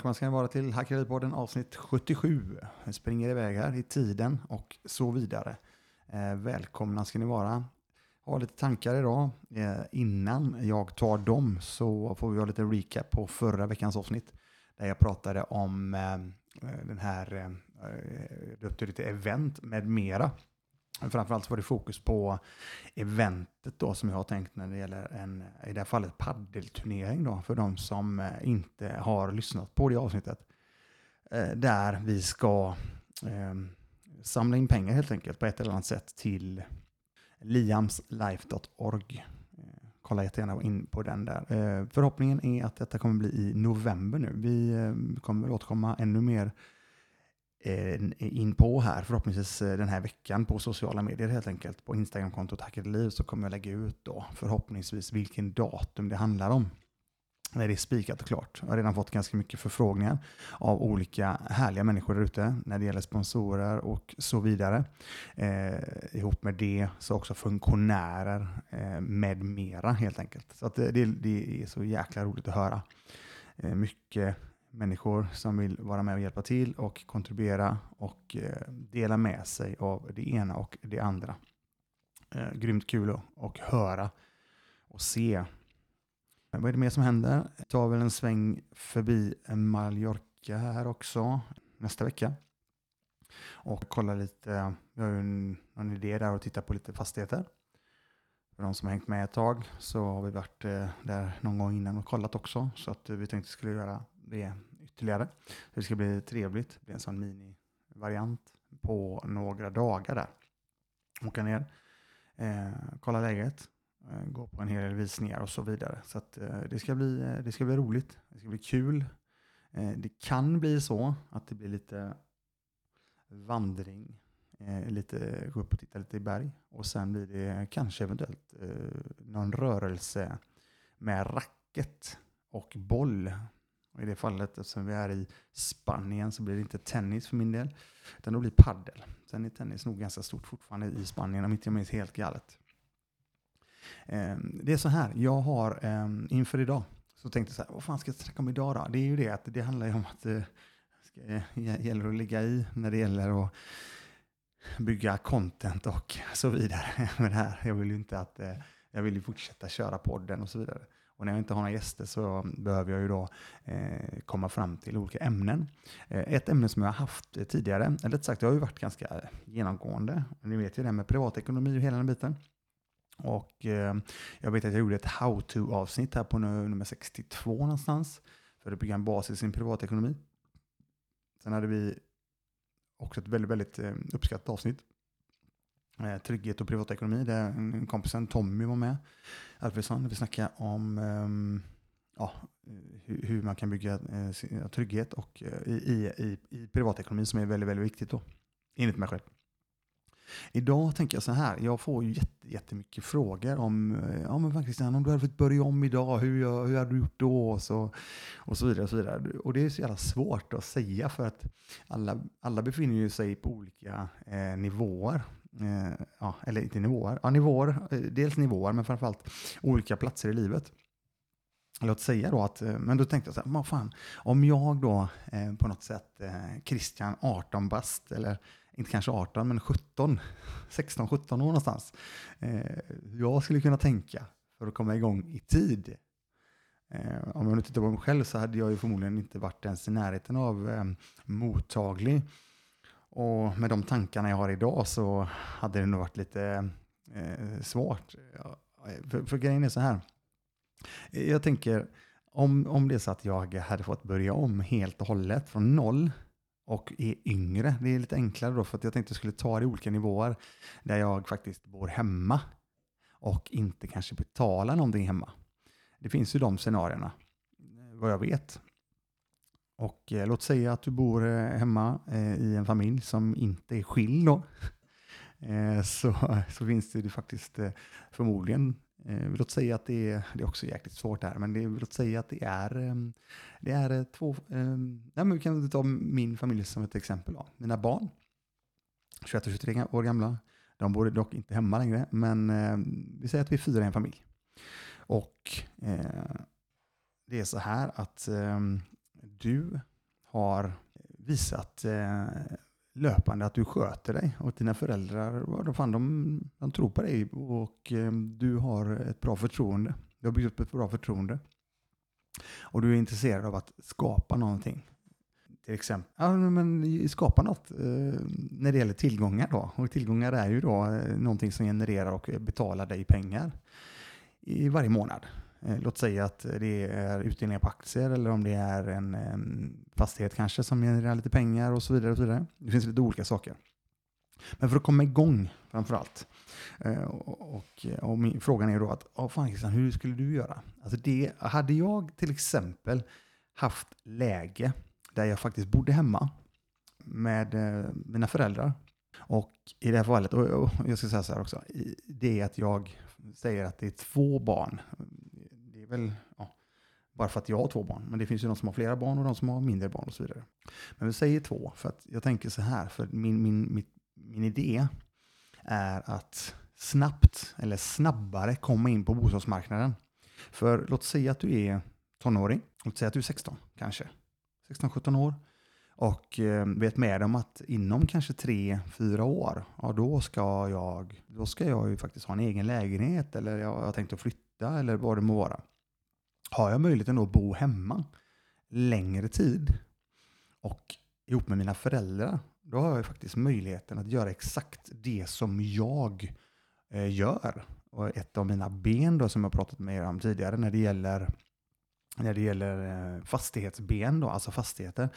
Välkomna ska ni vara till Hackeripodden avsnitt 77. Jag springer iväg här i tiden och så vidare. Eh, välkomna ska ni vara. Har lite tankar idag. Eh, innan jag tar dem så får vi ha lite recap på förra veckans avsnitt. Där jag pratade om eh, den här, eh, eh döpte lite event med mera. Framförallt var det fokus på eventet då som jag har tänkt när det gäller en, i det här fallet paddelturnering då för de som eh, inte har lyssnat på det avsnittet. Eh, där vi ska eh, samla in pengar helt enkelt på ett eller annat sätt till liamslife.org. Eh, kolla jättegärna in på den där. Förhoppningen är att detta kommer bli i november nu. Vi kommer återkomma ännu mer Eh, in på här, förhoppningsvis eh, den här veckan på sociala medier helt enkelt. På Instagramkontot liv så kommer jag lägga ut då förhoppningsvis vilken datum det handlar om. När det är spikat och klart. Jag har redan fått ganska mycket förfrågningar av olika härliga människor där ute när det gäller sponsorer och så vidare. Eh, ihop med det så också funktionärer eh, med mera helt enkelt. Så att eh, det, det, är så jäkla roligt att höra. Eh, mycket människor som vill vara med och hjälpa till och kontribuera och eh, dela med sig av det ena och det andra. Eh, grymt kul att och höra och se. Vad är det mer som händer? Jag tar väl en sväng förbi Mallorca här också nästa vecka. Och kollar lite, vi har ju en, en idé där och titta på lite fastigheter. För de som har hängt med ett tag så har vi varit eh, där någon gång innan och kollat också. Så att eh, vi tänkte att vi skulle göra det ytterligare. Det ska bli trevligt. Det blir en sån minivariant på några dagar där. Åka ner, eh, kolla läget, eh, gå på en hel del visningar och så vidare. Så att, eh, det, ska bli, eh, det ska bli roligt. Det ska bli kul. Eh, det kan bli så att det blir lite vandring, eh, lite, gå upp och titta lite i berg och sen blir det kanske eventuellt eh, någon rörelse med racket och boll och I det fallet, eftersom vi är i Spanien, så blir det inte tennis för min del, utan då blir paddel. Sen är tennis nog ganska stort fortfarande i Spanien, om inte jag minns helt galet. Ehm, det är så här, jag har ehm, inför idag, så tänkte jag så här, vad fan ska jag snacka om idag då? Det är ju det att det handlar ju om att eh, det gäller att ligga i när det gäller att bygga content och så vidare med det här. Jag vill ju inte att, eh, jag vill ju fortsätta köra podden och så vidare. Och när jag inte har några gäster så behöver jag ju då eh, komma fram till olika ämnen. Eh, ett ämne som jag har haft tidigare, eller rätt sagt, det har ju varit ganska genomgående. Ni vet ju det här med privatekonomi och hela den biten. Och eh, jag vet att jag gjorde ett how-to-avsnitt här på nummer 62 någonstans. För att bygga en bas i sin privatekonomi. Sen hade vi också ett väldigt, väldigt eh, uppskattat avsnitt Eh, trygghet och privatekonomi, där kompisen Tommy var med. Alfredsson, vi snackade om um, ja, hur, hur, man kan bygga eh, trygghet och, uh, i, i, i privatekonomin som är väldigt, väldigt viktigt då, enligt mig själv. Idag tänker jag så här, jag får ju jätte, jättemycket frågor om, eh, ja men faktiskt, om du hade fått börja om idag, hur, hur hade du gjort då? Och så, och så vidare. Och så vidare. Och det är så jävla svårt att säga för att alla, alla befinner sig på olika eh, nivåer eh, ja, eller inte nivåer, ja, nivåer, eh, dels nivåer men framförallt olika platser i livet. Låt säga då att, eh, men då tänkte jag så här, vad fan, om jag då eh, på något sätt, eh, Christian 18 bast, eller inte kanske 18 men 17, 16, 17 år någonstans, eh, jag skulle kunna tänka för att komma igång i tid. Eh, om jag nu tittar på mig själv så hade jag ju förmodligen inte varit ens i närheten av eh, mottaglig och med de tankarna jag har idag så hade det nog varit lite eh, svårt. För, för grejen är så här. Jag tänker, om, om det är så att jag hade fått börja om helt och hållet från noll och är yngre, det är lite enklare då för att jag tänkte att jag skulle ta det i olika nivåer där jag faktiskt bor hemma och inte kanske betalar någonting hemma. Det finns ju de scenarierna, vad jag vet. Och eh, låt säga att du bor eh, hemma eh, i en familj som inte är skild då. Eh, så, så finns det faktiskt eh, förmodligen, eh, låt säga att det är, det är också jäkligt svårt här, men det, låt säga att det är, eh, det är eh, två, ehm, nej men vi kan ta min familj som ett exempel. Då. Mina barn, 21 och 23 år gamla, de bor dock inte hemma längre, men eh, vi säger att vi är fyra i en familj. Och det är så här att ehm, du har visat eh, löpande att du sköter dig och dina föräldrar, vad fan, de, de tror på dig och eh, du har ett bra förtroende. Du har byggt upp ett bra förtroende. Och du är intresserad av att skapa någonting. Till exempel, ja, men skapa något eh, när det gäller tillgångar då. Och tillgångar är ju då eh, någonting som genererar och betalar dig pengar i varje månad. Eh, låt säga att det är utdelningar på aktier eller om det är en, en fastighet kanske som genererar lite pengar och så vidare. Och så vidare. Det finns lite olika saker. Men för att komma igång framför allt. Eh, och, och, och min, frågan är då att, oh, fan, Christian, hur skulle du göra? Alltså det, hade jag till exempel haft läge där jag faktiskt bodde hemma med eh, mina föräldrar. Och i det här fallet, och jag ska säga så här också, det är att jag säger att det är två barn väl ja, bara för att jag har två barn. Men det finns ju de som har flera barn och de som har mindre barn och så vidare. Men vi säger två, för att jag tänker så här, för min, min, min, min idé är att snabbt eller snabbare komma in på bostadsmarknaden. För låt säga att du är tonåring, låt säga att du är 16 kanske, 16-17 år och eh, vet med om att inom kanske 3-4 år, ja då ska jag, då ska jag ju faktiskt ha en egen lägenhet eller jag har tänkt att flytta eller vad det må vara har jag möjligheten att bo hemma längre tid och ihop med mina föräldrar, då har jag faktiskt möjligheten att göra exakt det som jag eh, gör. Och ett av mina ben då som jag pratat med er om tidigare när det gäller när det gäller eh, fastighetsben, då, alltså fastigheter,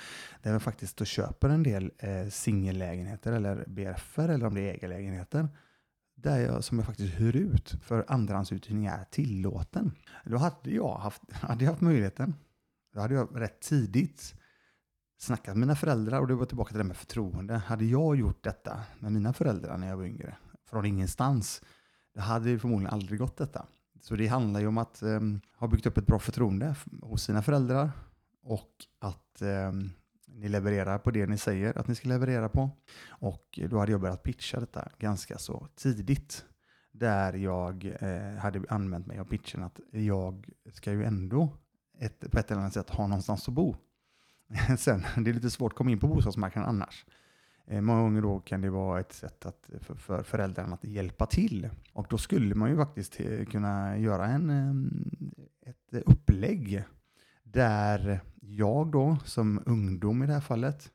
där jag faktiskt då köper en del eh, singellägenheter eller BRFer eller om det är ägarlägenheter där jag, som jag faktiskt hyr ut för andrahandsuthyrning är tillåten. Då hade jag haft, hade jag haft möjligheten, då hade jag rätt tidigt snackat med mina föräldrar och det var tillbaka till det med förtroende. Hade jag gjort detta med mina föräldrar när jag var yngre, från ingenstans, då hade det förmodligen aldrig gått detta. Så det handlar ju om att um, ha byggt upp ett bra förtroende hos sina föräldrar och att um, ni levererar på det ni säger att ni ska leverera på. Och eh, då hade jag börjat pitcha detta ganska så tidigt. Där jag eh, hade använt mig av pitchen att jag ska ju ändå ett, på ett eller annat sätt ha någonstans att bo. Sen, det är lite svårt att komma in på bostadsmarknaden annars. Eh, många gånger då kan det vara ett sätt att, för, för föräldrarna att hjälpa till. Och då skulle man ju faktiskt eh, kunna göra en, eh, ett upplägg där jag då som ungdom i det här fallet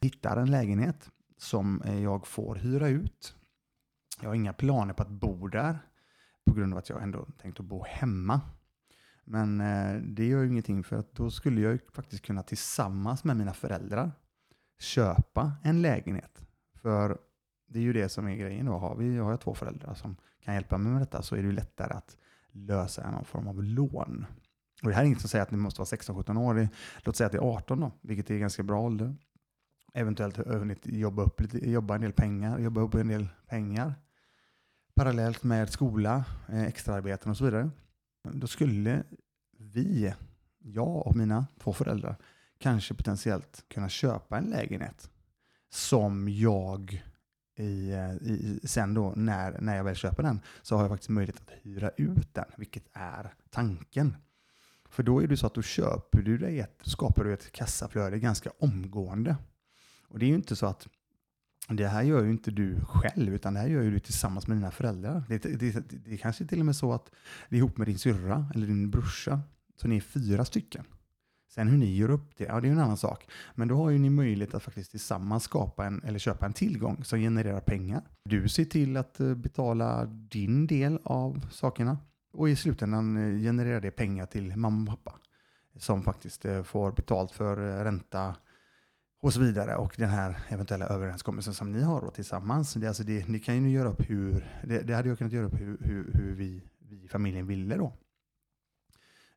hittar en lägenhet som jag får hyra ut. Jag har inga planer på att bo där på grund av att jag ändå tänkt att bo hemma. Men eh, det gör ju ingenting för att då skulle jag faktiskt kunna tillsammans med mina föräldrar köpa en lägenhet. För det är ju det som är grejen då. Har, vi, har jag två föräldrar som kan hjälpa mig med detta så är det ju lättare att lösa någon form av lån. Och det här är inget som säger att ni måste vara 16-17 år. låt säga att det är 18 då, vilket är ganska bra ålder. Eventuellt hunnit jobba, upp lite, jobba en del pengar, jobba upp en del pengar. Parallellt med skola, eh, extraarbeten och så vidare. Då skulle vi, jag och mina två föräldrar, kanske potentiellt kunna köpa en lägenhet som jag i, eh, i, sen då när, när jag väl köper den så har jag faktiskt möjlighet att hyra ut den, vilket är tanken. För då är det så att då köper du dig ett, skapar du ett kassaflöde ganska omgående. Och det är ju inte så att det här gör ju inte du själv, utan det här gör ju du tillsammans med dina föräldrar. Det, det, det, det är kanske till och med så att det är ihop med din syrra eller din brorsa. Så ni är fyra stycken. Sen hur ni gör upp det, ja det är en annan sak. Men då har ju ni möjlighet att faktiskt tillsammans skapa en, eller köpa en tillgång som genererar pengar. Du ser till att eh, betala din del av sakerna. Och i slutändan eh, genererar det pengar till mamma och pappa som faktiskt eh, får betalt för eh, ränta och så vidare. Och den här eventuella överenskommelsen som ni har då tillsammans. Det, alltså det, ni kan ju göra upp hur, det, det hade jag kunnat göra upp hur, hur, hur vi, vi familjen ville då.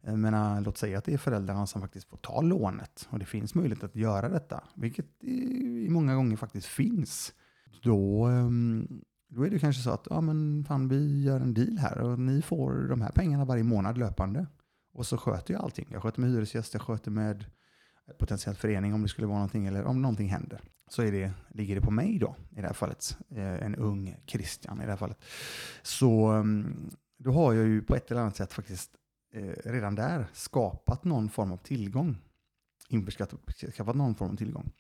Men låt säga att det är föräldrarna som faktiskt får ta lånet och det finns möjlighet att göra detta, vilket i många gånger faktiskt finns. Då ehm, då är det kanske så att ja, men fan, vi gör en deal här och ni får de här pengarna varje månad löpande. Och så sköter jag allting. Jag sköter med hyresgäster, jag sköter med potentiellt förening om det skulle vara någonting eller om någonting händer. Så är det, ligger det på mig då, i det här fallet. Eh, en ung Christian i det här fallet. Så mm, då har jag ju på ett eller annat sätt faktiskt eh, redan där skapat någon form av tillgång införskaffat någon form av tillgång.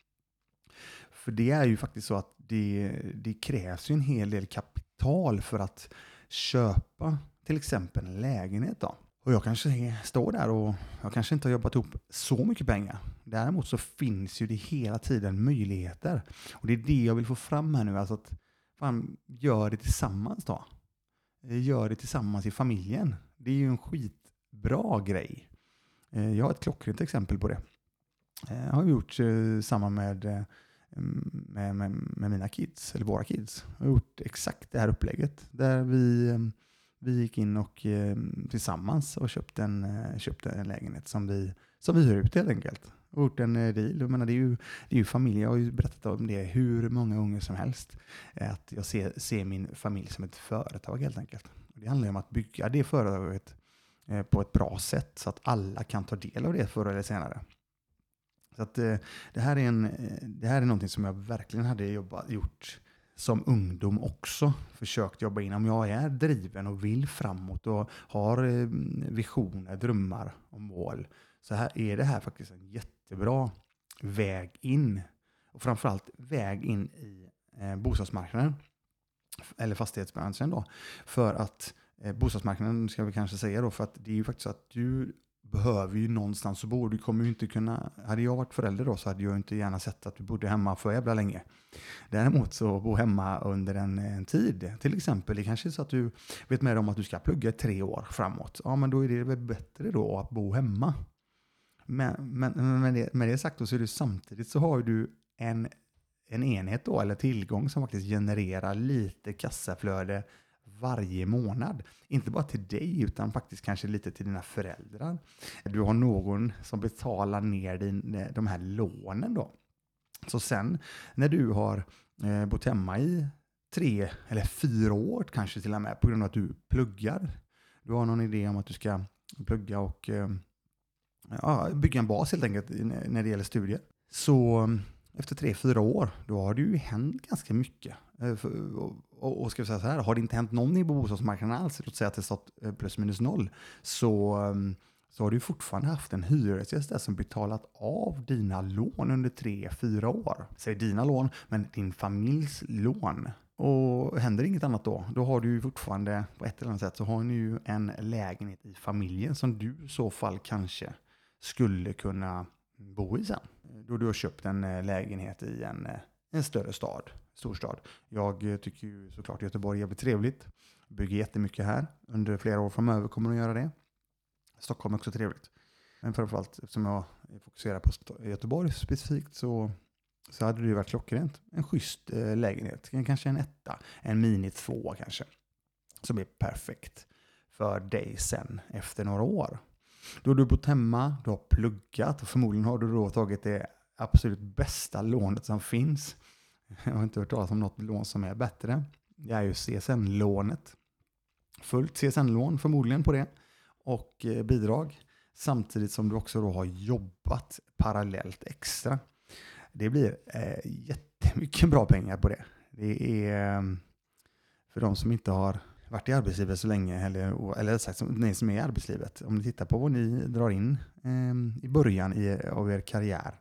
För det är ju faktiskt så att det, det krävs ju en hel del kapital för att köpa till exempel en lägenhet. Då. Och jag kanske står där och jag kanske inte har jobbat ihop så mycket pengar. Däremot så finns ju det hela tiden möjligheter. Och det är det jag vill få fram här nu. Alltså att fan, gör det tillsammans då. Gör det tillsammans i familjen. Det är ju en skitbra grej. Eh, jag har ett klockrent exempel på det. Jag har gjort eh, samma med, med, med, med mina kids, eller våra kids. Jag har gjort exakt det här upplägget. Där vi eh, vi gick in och eh, tillsammans och köpte en, eh, köpte en lägenhet som vi, som vi hyr ut helt enkelt. Och gjort en deal. Jag menar, det, är ju, det är ju familj, jag har ju berättat om det hur många gånger som helst. Att jag ser, ser min familj som ett företag helt enkelt. Det handlar om att bygga det företaget på ett bra sätt så att alla kan ta del av det förr eller senare. Så att, eh, det, här är en, eh, det här är någonting som jag verkligen hade jobbat, gjort som ungdom också försökt jobba in. Om jag är driven och vill framåt och har eh, visioner, drömmar och mål så här är det här faktiskt en jättebra väg in. Och framförallt väg in i eh, bostadsmarknaden eller fastighetsbranschen då. För att eh, bostadsmarknaden ska vi kanske säga då, för att det är ju faktiskt så att du behöver ju någonstans att bo. Du kommer ju inte kunna, hade jag varit förälder då så hade jag inte gärna sett att du bodde hemma för jävla länge. Däremot så bo hemma under en, en tid, till exempel, det kanske är så att du vet med om att du ska plugga tre år framåt. Ja, men då är det väl bättre då att bo hemma. Men, men med, det, med det sagt då så är det samtidigt så har du en, en enhet då, eller tillgång som faktiskt genererar lite kassaflöde varje månad. Inte bara till dig, utan faktiskt kanske lite till dina föräldrar. Du har någon som betalar ner din, eh, de här lånen då. Så sen när du har eh, bott hemma i tre eller fyra år kanske till och med på grund av att du pluggar. Du har någon idé om att du ska plugga och eh, ja, bygga en bas helt enkelt när det gäller studier. Så efter tre, fyra år, då har det ju hänt ganska mycket. Eh, och, och ska vi säga så här, har det inte hänt någonting på bostadsmarknaden alls, låt säga att det stått eh, plus minus noll, så, ehm, så har du fortfarande haft en hyresgäst där som betalat av dina lån under tre, fyra år. Säg dina lån, men din familjs lån. Och händer inget annat då, då har du ju fortfarande på ett eller annat sätt så har ni ju en lägenhet i familjen som du i så fall kanske skulle kunna bo i sen. Eh, då du har köpt en lägenhet i en, en större stad, storstad. Jag eh, tycker ju såklart Göteborg är jävligt trevligt. Bygger jättemycket här. Under flera år framöver kommer att göra det. Stockholm är också trevligt. Men framförallt eftersom jag fokuserar på Göteborg specifikt så, så hade det ju varit klockrent. En schysst eh, lägenhet. Kanske en etta. En mini två kanske. Som är perfekt för dig sen efter några år. Då har du bott hemma, du har pluggat och förmodligen har du då tagit det absolut bästa lånet som finns. Jag har inte hört talas om något lån som är bättre. Det är ju CSN-lånet. Fullt CSN-lån förmodligen på det. Och eh, bidrag. Samtidigt som du också då har jobbat parallellt extra. Det blir eh, jättemycket bra pengar på det. Det är eh, för de som inte har varit i arbetslivet så länge, eller, eller sagt, ni som är i arbetslivet, om ni tittar på vad ni drar in eh, i början i, av er karriär,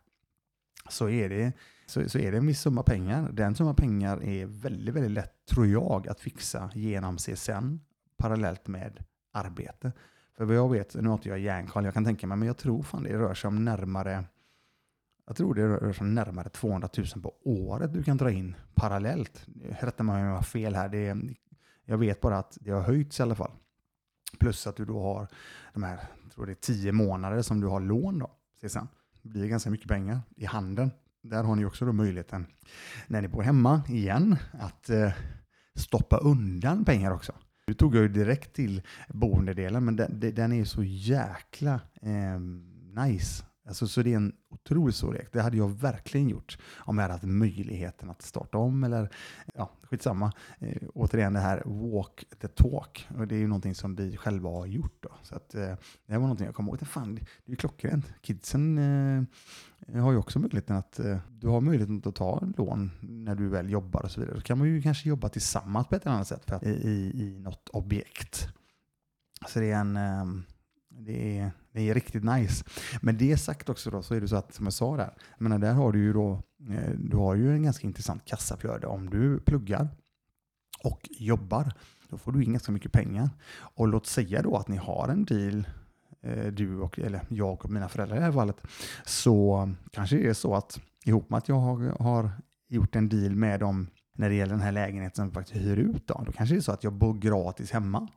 så är, det, så, så, är det en viss summa pengar. Den summa pengar är väldigt, väldigt lätt, tror jag, att fixa genom CSN parallellt med arbete. För vad jag vet, nu har inte jag järnkoll, jag kan tänka mig, men jag tror fan det rör sig om närmare jag tror det rör sig om närmare 200 000 på året du kan dra in parallellt. Rätta mig om jag har fel här. Det är jag vet bara att det har höjts i alla fall. Plus att du då har de här, jag tror det är tio månader som du har lån då. Sen. Det blir ganska mycket pengar i handen. Där har ni också då möjligheten, när ni bor hemma igen, att eh, stoppa undan pengar också. Nu tog jag ju direkt till boendedelen, men den, den är så jäkla eh, nice. Alltså, så det är en otroligt stor lek. Det hade jag verkligen gjort om jag hade haft möjligheten att starta om eller ja, skitsamma. Eh, återigen det här walk the talk. Och det är ju någonting som vi själva har gjort. Då. Så att, eh, det var någonting jag kom ihåg. Fan, det är ju klockrent. Kidsen eh, har ju också möjligheten att eh, du har möjligheten att ta lån när du väl jobbar och så vidare. Då kan man ju kanske jobba tillsammans på ett eller annat sätt för att, i, i något objekt. Så det är en, eh, det är det är riktigt nice. Men det sagt också då, så är det så att, som jag sa där, men där har du ju då, eh, du har ju en ganska intressant kassaflöde. Om du pluggar och jobbar, då får du in ganska mycket pengar. Och låt säga då att ni har en deal, eh, du och, eller jag och mina föräldrar i det här fallet, så kanske det är så att ihop med att jag har, har gjort en deal med dem när det gäller den här lägenheten som vi faktiskt hyr ut, då, då kanske det är så att jag bor gratis hemma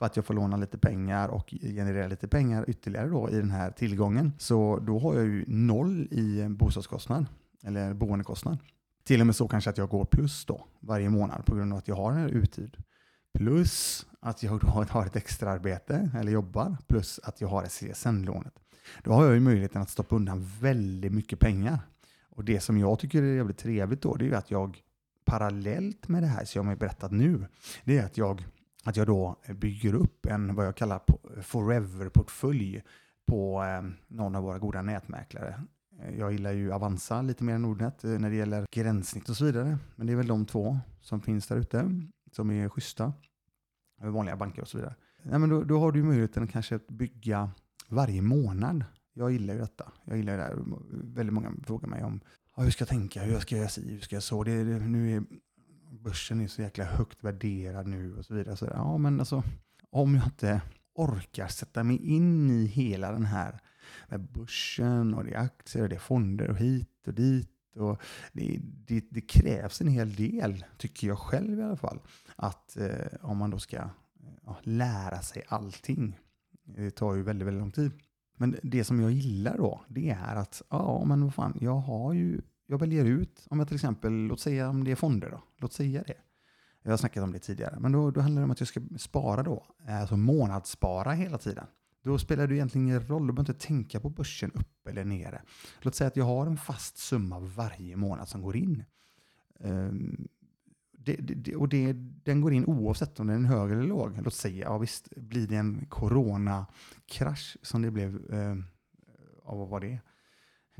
för att jag får låna lite pengar och generera lite pengar ytterligare då i den här tillgången. Så då har jag ju noll i bostadskostnad eller boendekostnad. Till och med så kanske att jag går plus då varje månad på grund av att jag har en uthyrd. Plus att jag då har ett extra arbete eller jobbar plus att jag har CSN-lånet. Då har jag ju möjligheten att stoppa undan väldigt mycket pengar. Och det som jag tycker är jävligt trevligt då, det är ju att jag parallellt med det här som jag har berättat nu, det är att jag att jag då bygger upp en vad jag kallar forever-portfölj på eh, någon av våra goda nätmäklare. Eh, jag gillar ju Avanza lite mer än Nordnet eh, när det gäller gränssnitt och så vidare. Men det är väl de två som finns där ute som är schyssta. Vanliga banker och så vidare. Ja, men då, då har du möjligheten att kanske bygga varje månad. Jag gillar ju detta. Jag gillar det här. Väldigt många frågar mig om hur ska jag tänka, hur ska jag göra si, hur ska jag så. Det, det, nu är börsen är så jäkla högt värderad nu och så vidare. Så, ja, men alltså, om jag inte orkar sätta mig in i hela den här med börsen och det är aktier och det är fonder och hit och dit. Och det, det, det krävs en hel del, tycker jag själv i alla fall, att eh, om man då ska ja, lära sig allting. Det tar ju väldigt, väldigt lång tid. Men det som jag gillar då, det är att ja, men vad fan, jag har ju jag väljer ut, om jag till exempel, låt säga om det är fonder då, låt säga det. Jag har snackat om det tidigare, men då, då handlar det om att jag ska spara då, alltså månadsspara hela tiden. Då spelar det egentligen ingen roll, du behöver inte tänka på börsen upp eller nere. Låt säga att jag har en fast summa varje månad som går in. Um, det, det, och det, den går in oavsett om den är hög eller låg. Låt säga, ja visst, blir det en coronakrasch som det blev, eh, ja, vad var det?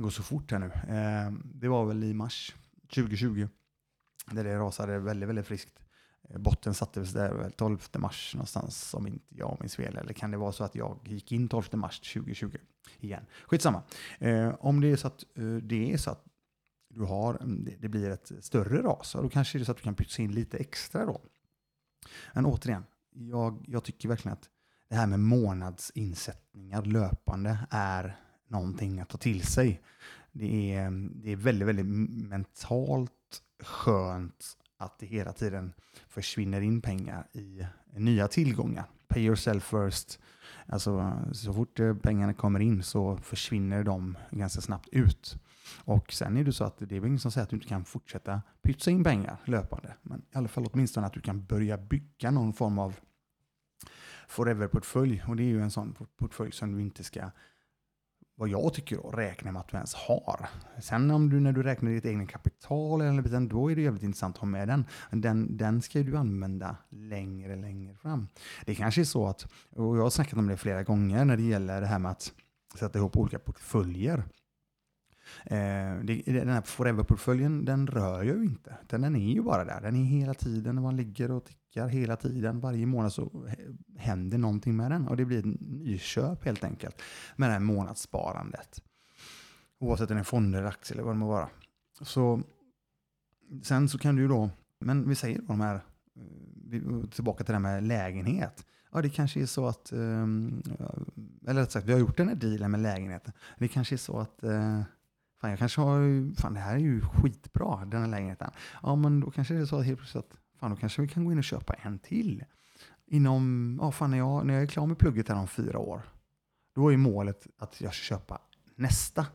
Det går så fort här nu. Eh, det var väl i mars 2020 där det rasade väldigt, väldigt friskt. Eh, botten sattes där 12 mars någonstans om inte jag minns fel. Eller kan det vara så att jag gick in 12 mars 2020 igen? Skitsamma. Eh, om det är så att eh, det är så att du har, mm, det blir ett större ras, då kanske det är så att du kan pytsa in lite extra då. Men återigen, jag, jag tycker verkligen att det här med månadsinsättningar löpande är någonting att ta till sig. Det är, det är väldigt, väldigt mentalt skönt att det hela tiden försvinner in pengar i nya tillgångar. Pay yourself first. Alltså, så fort eh, pengarna kommer in så försvinner de ganska snabbt ut. Och sen är det så att det är väl ingen som säger att du inte kan fortsätta pytsa in pengar löpande. Men i alla fall åtminstone att du kan börja bygga någon form av forever-portfölj. Och det är ju en sån portfölj som du inte ska vad jag tycker då, räkna med att du ens har. Sen om du när du räknar ditt egna kapital eller något, då är det jävligt intressant att ha med den. Den, den ska du använda längre, längre fram. Det kanske är så att, och jag har snackat om det flera gånger när det gäller det här med att sätta ihop olika portföljer. Eh, den här Forever-portföljen, den rör jag ju inte. Den är ju bara där. Den är hela tiden, när man ligger och tickar hela tiden. Varje månad så händer någonting med den. Och det blir ett nyköp helt enkelt. Med det här månadssparandet. Oavsett om det är fonder, aktier eller vad det må vara. Så, sen så kan du då, men vi säger då de här, tillbaka till det här med lägenhet. Ja, det kanske är så att, ehm, eller rätt sagt, vi har gjort den här dealen med lägenheten. Det kanske är så att eh, Fan, jag kanske har, fan det här är ju skitbra, den här lägenheten. Ja, men då kanske det är så att helt plötsligt att, fan då kanske vi kan gå in och köpa en till. Inom, ja fan när jag, när jag är klar med plugget här om fyra år, då är målet att jag ska köpa nästa.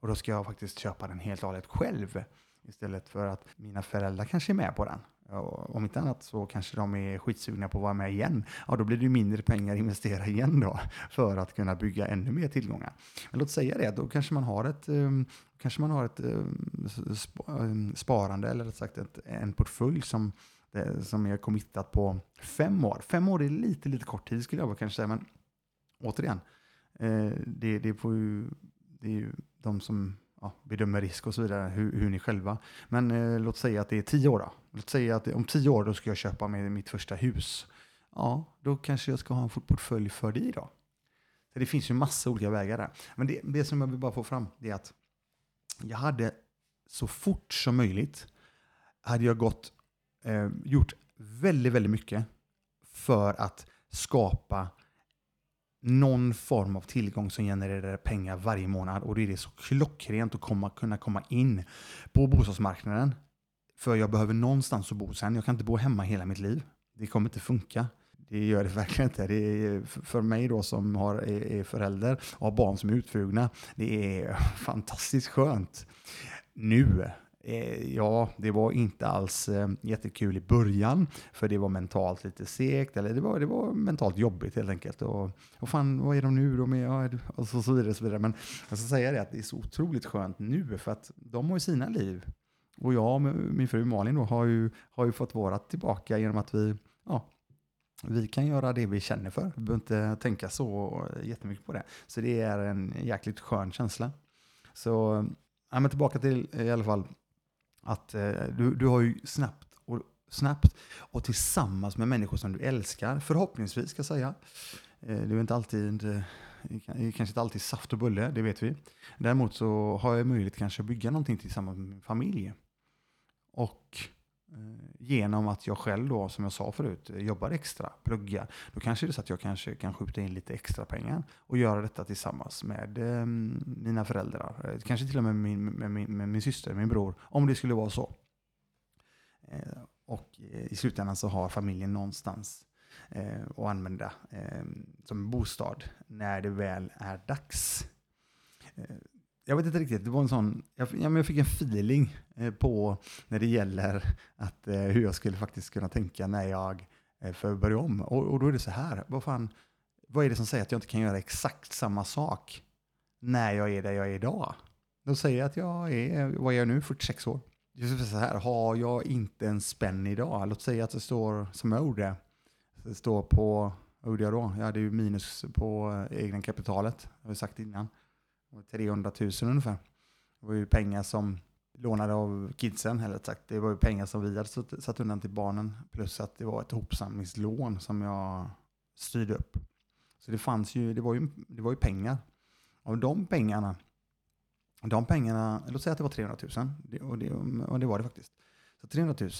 Och då ska jag faktiskt köpa den helt och hållet själv. Istället för att mina föräldrar kanske är med på den. Och om inte annat så kanske de är skitsugna på att vara med igen. Ja, då blir det mindre pengar att investera igen då för att kunna bygga ännu mer tillgångar. Men låt säga det, då kanske man har ett, um, kanske man har ett um, sparande eller rätt sagt ett, en portfölj som, Eh, som är committat på fem år. Fem år är lite, lite kort tid skulle jag kanske säga, men återigen, eh, det, det, får ju, det är ju de som ja, bedömer risk och så vidare, hur, hur ni själva. Men eh, låt säga att det är tio år då. Låt säga att om tio år då ska jag köpa med mitt första hus. Ja, då kanske jag ska ha en portfölj för det då. Så det finns ju massa olika vägar där. Men det, det som jag vill bara få fram det är att jag hade så fort som möjligt hade jag gått, eh, gjort väldigt, väldigt mycket för att skapa någon form av tillgång som genererar pengar varje månad. Och det är det så klockrent att komma, kunna komma in på bostadsmarknaden. För jag behöver någonstans att bo sen. Jag kan inte bo hemma hela mitt liv. Det kommer inte funka. Det gör det verkligen inte. Det är för mig då som har, är förälder och har barn som är utflugna, det är fantastiskt skönt. Nu, Eh, ja, det var inte alls eh, jättekul i början, för det var mentalt lite segt, eller det var, det var mentalt jobbigt helt enkelt. Och, och fan, vad är de nu då med? Och så, alltså, så vidare, så vidare. Men jag ska säga det att det är så otroligt skönt nu, för att de har ju sina liv. Och jag och min fru Malin då har ju, har ju fått vara tillbaka genom att vi ja, vi kan göra det vi känner för. Vi behöver inte tänka så jättemycket på det. Så det är en jäkligt skön känsla. Så ja, men tillbaka till i alla fall att eh, du, du har ju snabbt och, snabbt och tillsammans med människor som du älskar, förhoppningsvis ska jag säga. Eh, det är inte alltid eh, kanske inte alltid saft och bulle, det vet vi. Däremot så har jag möjlighet kanske att bygga någonting tillsammans med min familj. Och Eh, genom att jag själv då, som jag sa förut, eh, jobbar extra, pluggar, då kanske det är så att jag kanske kan skjuta in lite extra pengar och göra detta tillsammans med eh, mina föräldrar. Eh, kanske till och med min, med, min, med min syster, min bror, om det skulle vara så. Eh, och i slutändan så har familjen någonstans eh, att använda eh, som bostad när det väl är dags jag vet inte riktigt, det var en sån, jag, jag fick en feeling eh, på när det gäller att, eh, hur jag skulle faktiskt kunna tänka när jag eh, får börja om. Och, och, då är det så här, vad fan, vad är det som säger att jag inte kan göra exakt samma sak när jag är där jag är idag? Då säger jag att jag är, vad är jag nu, 46 år. Just typ så här, har jag inte en spänn idag, låt säga att det står, som jag gjorde, det står på, vad gjorde jag då? Jag hade ju minus på eh, egna kapitalet, har jag sagt innan. 300 000 ungefär. Det var ju pengar som lånade av kidsen, eller sagt. Det var ju pengar som vi hade satt undan till barnen. Plus att det var ett hopsamlingslån som jag styrde upp. Så det fanns ju, det var ju, det var ju pengar. Och de pengarna, de pengarna, låt säga att det var 300 000. Det, och, det, och det var det faktiskt. Så 300 000,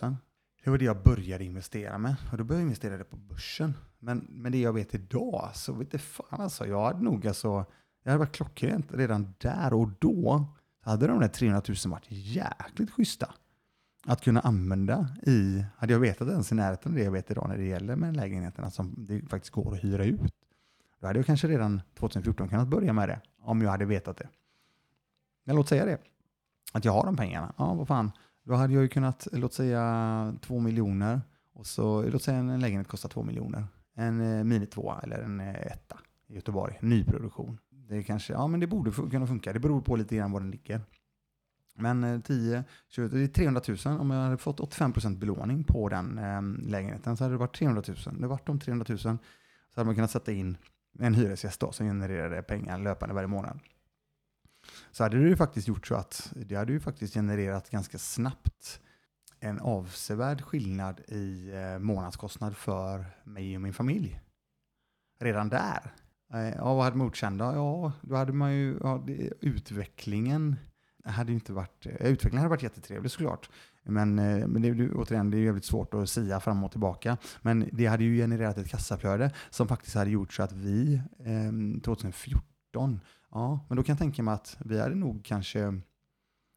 det var det jag började investera med. Och då började jag investera det på börsen. Men, men det jag vet idag, så vet det fan alltså. Jag hade nog alltså det hade varit klockrent redan där och då. hade de där 300 000 varit jäkligt schyssta att kunna använda i, hade jag vetat ens i närheten av det jag vet idag när det gäller med lägenheterna som det faktiskt går att hyra ut. Då hade jag kanske redan 2014 kunnat börja med det, om jag hade vetat det. Men låt säga det, att jag har de pengarna. Ja, vad fan, då hade jag ju kunnat, låt säga två miljoner, och så, låt säga en lägenhet kostar två miljoner. En eh, mini tvåa eller en eh, etta i Göteborg, nyproduktion. Det kanske, ja men det borde kunna funka. Det beror på lite grann var den ligger. Men eh, 10, 20, det är 300 000. Om jag hade fått 85% belåning på den eh, lägenheten så hade det varit 300 000. Det vart de 300 000 så hade man kunnat sätta in en hyresgäst då, som genererade pengar löpande varje månad. Så hade det ju faktiskt gjort så att det hade ju faktiskt genererat ganska snabbt en avsevärd skillnad i eh, månadskostnad för mig och min familj. Redan där. Eh, ja, vad hade man gjort sen då? Ja, då hade man ju, ja, det, utvecklingen hade ju inte varit, eh, utvecklingen hade varit jättetrevlig såklart. Men, eh, men det, återigen, det är ju jävligt svårt att sia fram och tillbaka. Men det hade ju genererat ett kassaflöde som faktiskt hade gjort så att vi eh, 2014, ja, men då kan jag tänka mig att vi hade nog kanske,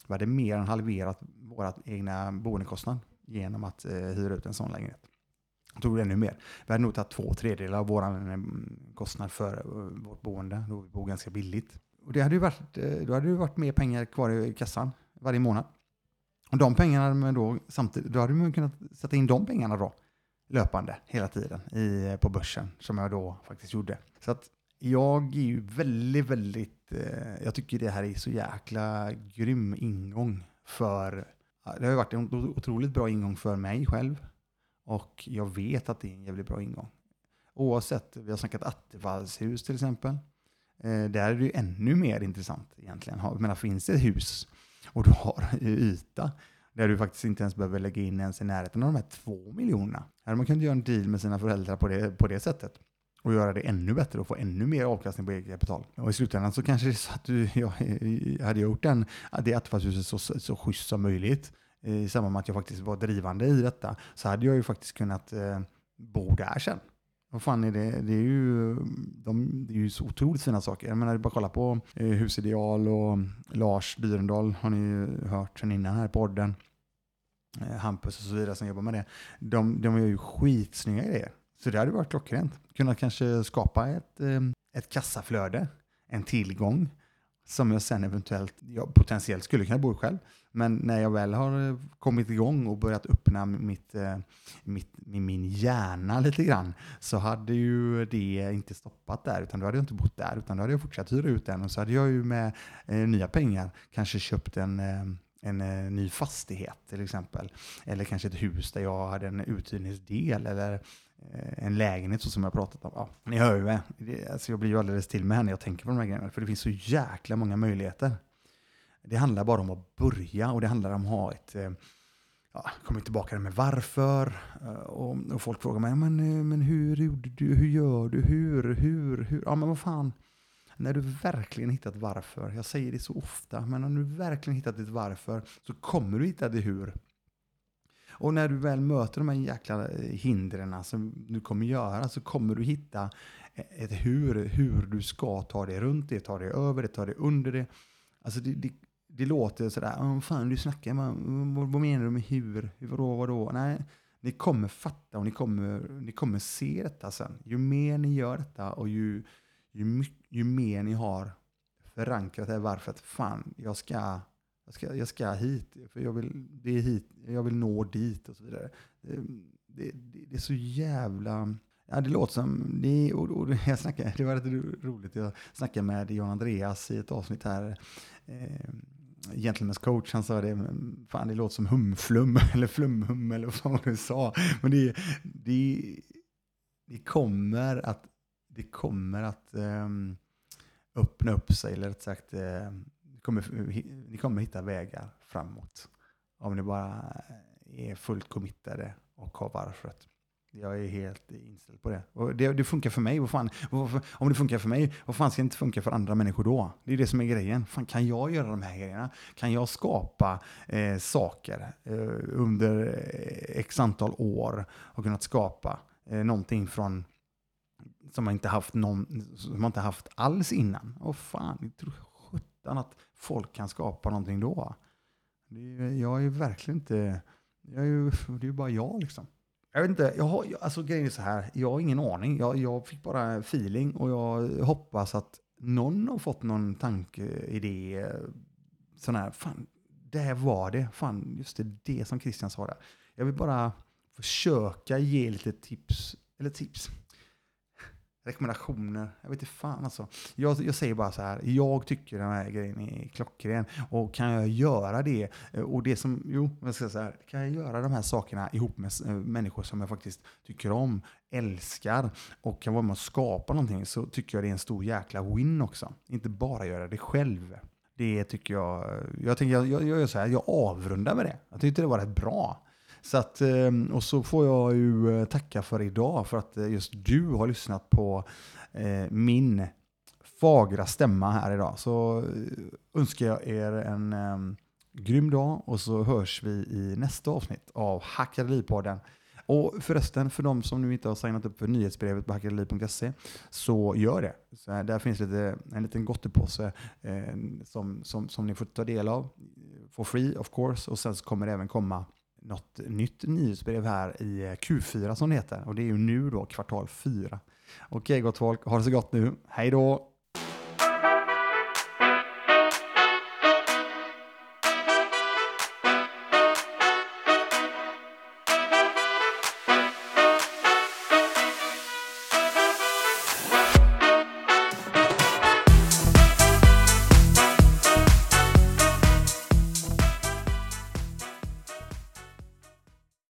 vi hade mer än halverat våra egna boendekostnad genom att eh, hyra ut en sån lägenhet tog det ännu mer. Vi hade nog tagit två tredjedelar av vår eh, kostnad för eh, vårt boende, då vi bor ganska billigt. Och det hade ju varit, eh, då hade det varit mer pengar kvar i kassan varje månad. Och de pengarna då, samtidigt, då hade man kunnat sätta in de pengarna då löpande hela tiden i, på börsen som jag då faktiskt gjorde. Så att jag är ju väldigt, väldigt, jag tycker det här är så jäkla grym ingång för, det har ju varit en otroligt bra ingång för mig själv och jag vet att det är en jävligt bra ingång. Oavsett, vi har snackat Attefallshus till exempel. Eh, där är det ju ännu mer intressant egentligen. Jag menar, finns det ett hus och du har yta där du faktiskt inte ens behöver lägga in ens i närheten av de här två miljonerna. Här man kunnat göra en deal med sina föräldrar på det, på det sättet. och göra det ännu bättre och få ännu mer avkastning på eget kapital. Och i slutändan så kanske det är så att du, jag, hade gjort den, det attefallshuset så, så schysst som möjligt Eh, i samband med att jag faktiskt var drivande i detta så hade jag ju faktiskt kunnat eh, bo där sen. Vad fan är det? Det är ju, de, det är ju så otroligt fina saker. Jag menar, bara kolla på eh, Husideal och Lars Dyrendal har ni ju hört sen innan här på podden. Eh, Hampus och så vidare som jobbar med det. De, de gör ju skitsnygga grejer. Så det hade varit klockrent. Kunna kanske skapa ett, eh, ett kassaflöde, en tillgång som jag sen eventuellt, jag potentiellt skulle kunna bo i själv. Men när jag väl har eh, kommit igång och börjat öppna mitt, eh, mitt, min hjärna lite grann så hade ju det inte stoppat där, utan då hade jag inte bott där, utan då hade jag fortsatt hyra ut den och så hade jag ju med eh, nya pengar kanske köpt en eh, en eh, ny fastighet till exempel. Eller kanske ett hus där jag hade en uthyrningsdel eller eh, en lägenhet så som jag pratat om. Ja, ni hör ju, eh, det, alltså jag blir ju alldeles till med när jag tänker på de här grejerna. För det finns så jäkla många möjligheter. Det handlar bara om att börja och det handlar om att ha ett eh, ja, kommer tillbaka med varför. Eh, och, och, folk frågar mig, men, eh, men hur gjorde du, hur gör du, hur, hur, hur? Ja men vad fan. När du verkligen hittat varför, jag säger det så ofta, men när du verkligen hittat ditt varför så kommer du hitta det hur. Och när du väl möter de här jäkla hindren som du kommer göra så kommer du hitta ett hur, hur du ska ta dig runt det, ta dig över det, ta dig under det. Alltså det, det, det låter sådär, oh, fan du snackar, man, vad, vad menar du med hur, vadå, vadå? Nej, ni kommer fatta och ni kommer, ni kommer se detta sen. Ju mer ni gör detta och ju, ju, ju mer ni har förankrat det varför att fan, jag ska, jag ska, jag ska hit, för jag vill, det är hit, jag vill nå dit och så vidare. Det, det, det är så jävla... Ja, det låter som... Det, och, och jag snackade, det var lite roligt, jag snackade med Jan Andreas i ett avsnitt här. Eh, Gentlemen's coach, han sa det, fan det låter som humflum, eller flumhum, eller vad du sa. Men det, det, det kommer att det kommer att um, öppna upp sig, eller rätt sagt, uh, kommer, ni kommer hitta vägar framåt. Om ni bara eh, är fullt committade och har varföret. Jag är helt inställd på det. Och det, det funkar för mig. Vad fan, om det funkar för mig, vad fan ska det inte funka för andra människor då? Det är det som är grejen. Fan, kan jag göra de här grejerna? Kan jag skapa eh, saker eh, under eh, x antal år och kunnat skapa eh, någonting från som man inte haft, någon, som man inte haft alls innan. Och fan, jag tror sjutton att folk kan skapa någonting då. Det, jag är verkligen inte, jag är, det är ju bara jag liksom. Jag vet inte, jag har, alltså grejen är så här, jag har ingen aning. Jag, jag fick bara feeling och jag hoppas att någon har fått någon tanke, idé, sån här, fan, det var det, fan, just det, det som Christian sa där. Jag vill bara försöka ge lite tips, eller tips, rekommendationer. Jag vet inte fan alltså. Jag, jag säger bara så här, jag tycker den här grejen är klockren. Och kan jag göra det, eh, och det som, jo, jag ska säga så här, kan jag göra de här sakerna ihop med eh, människor som jag faktiskt tycker om, älskar och kan vara med och skapa någonting så tycker jag det är en stor jäkla win också. Inte bara göra det själv. Det tycker jag, jag tänker, jag, jag, jag gör så här, jag avrundar med det. Jag tyckte det var rätt bra. Så att, ehm, och så får jag ju eh, tacka för idag för att eh, just du har lyssnat på eh, min fagra stämma här idag. Så önskar jag er en ehm, grym dag och så hörs vi i nästa avsnitt av Hackaripodden. Och förresten, för de som nu inte har signat upp för nyhetsbrevet på hackareli.se så gör det. Så här, där finns lite, en liten gottepåse eh, som, som, som ni får ta del av. For free of course. Och sen så kommer det även komma något nytt nyhetsbrev här i eh, Q4 som det heter. Och det är ju nu då kvartal 4. Okej gott folk, ha det så gott nu. Hej då!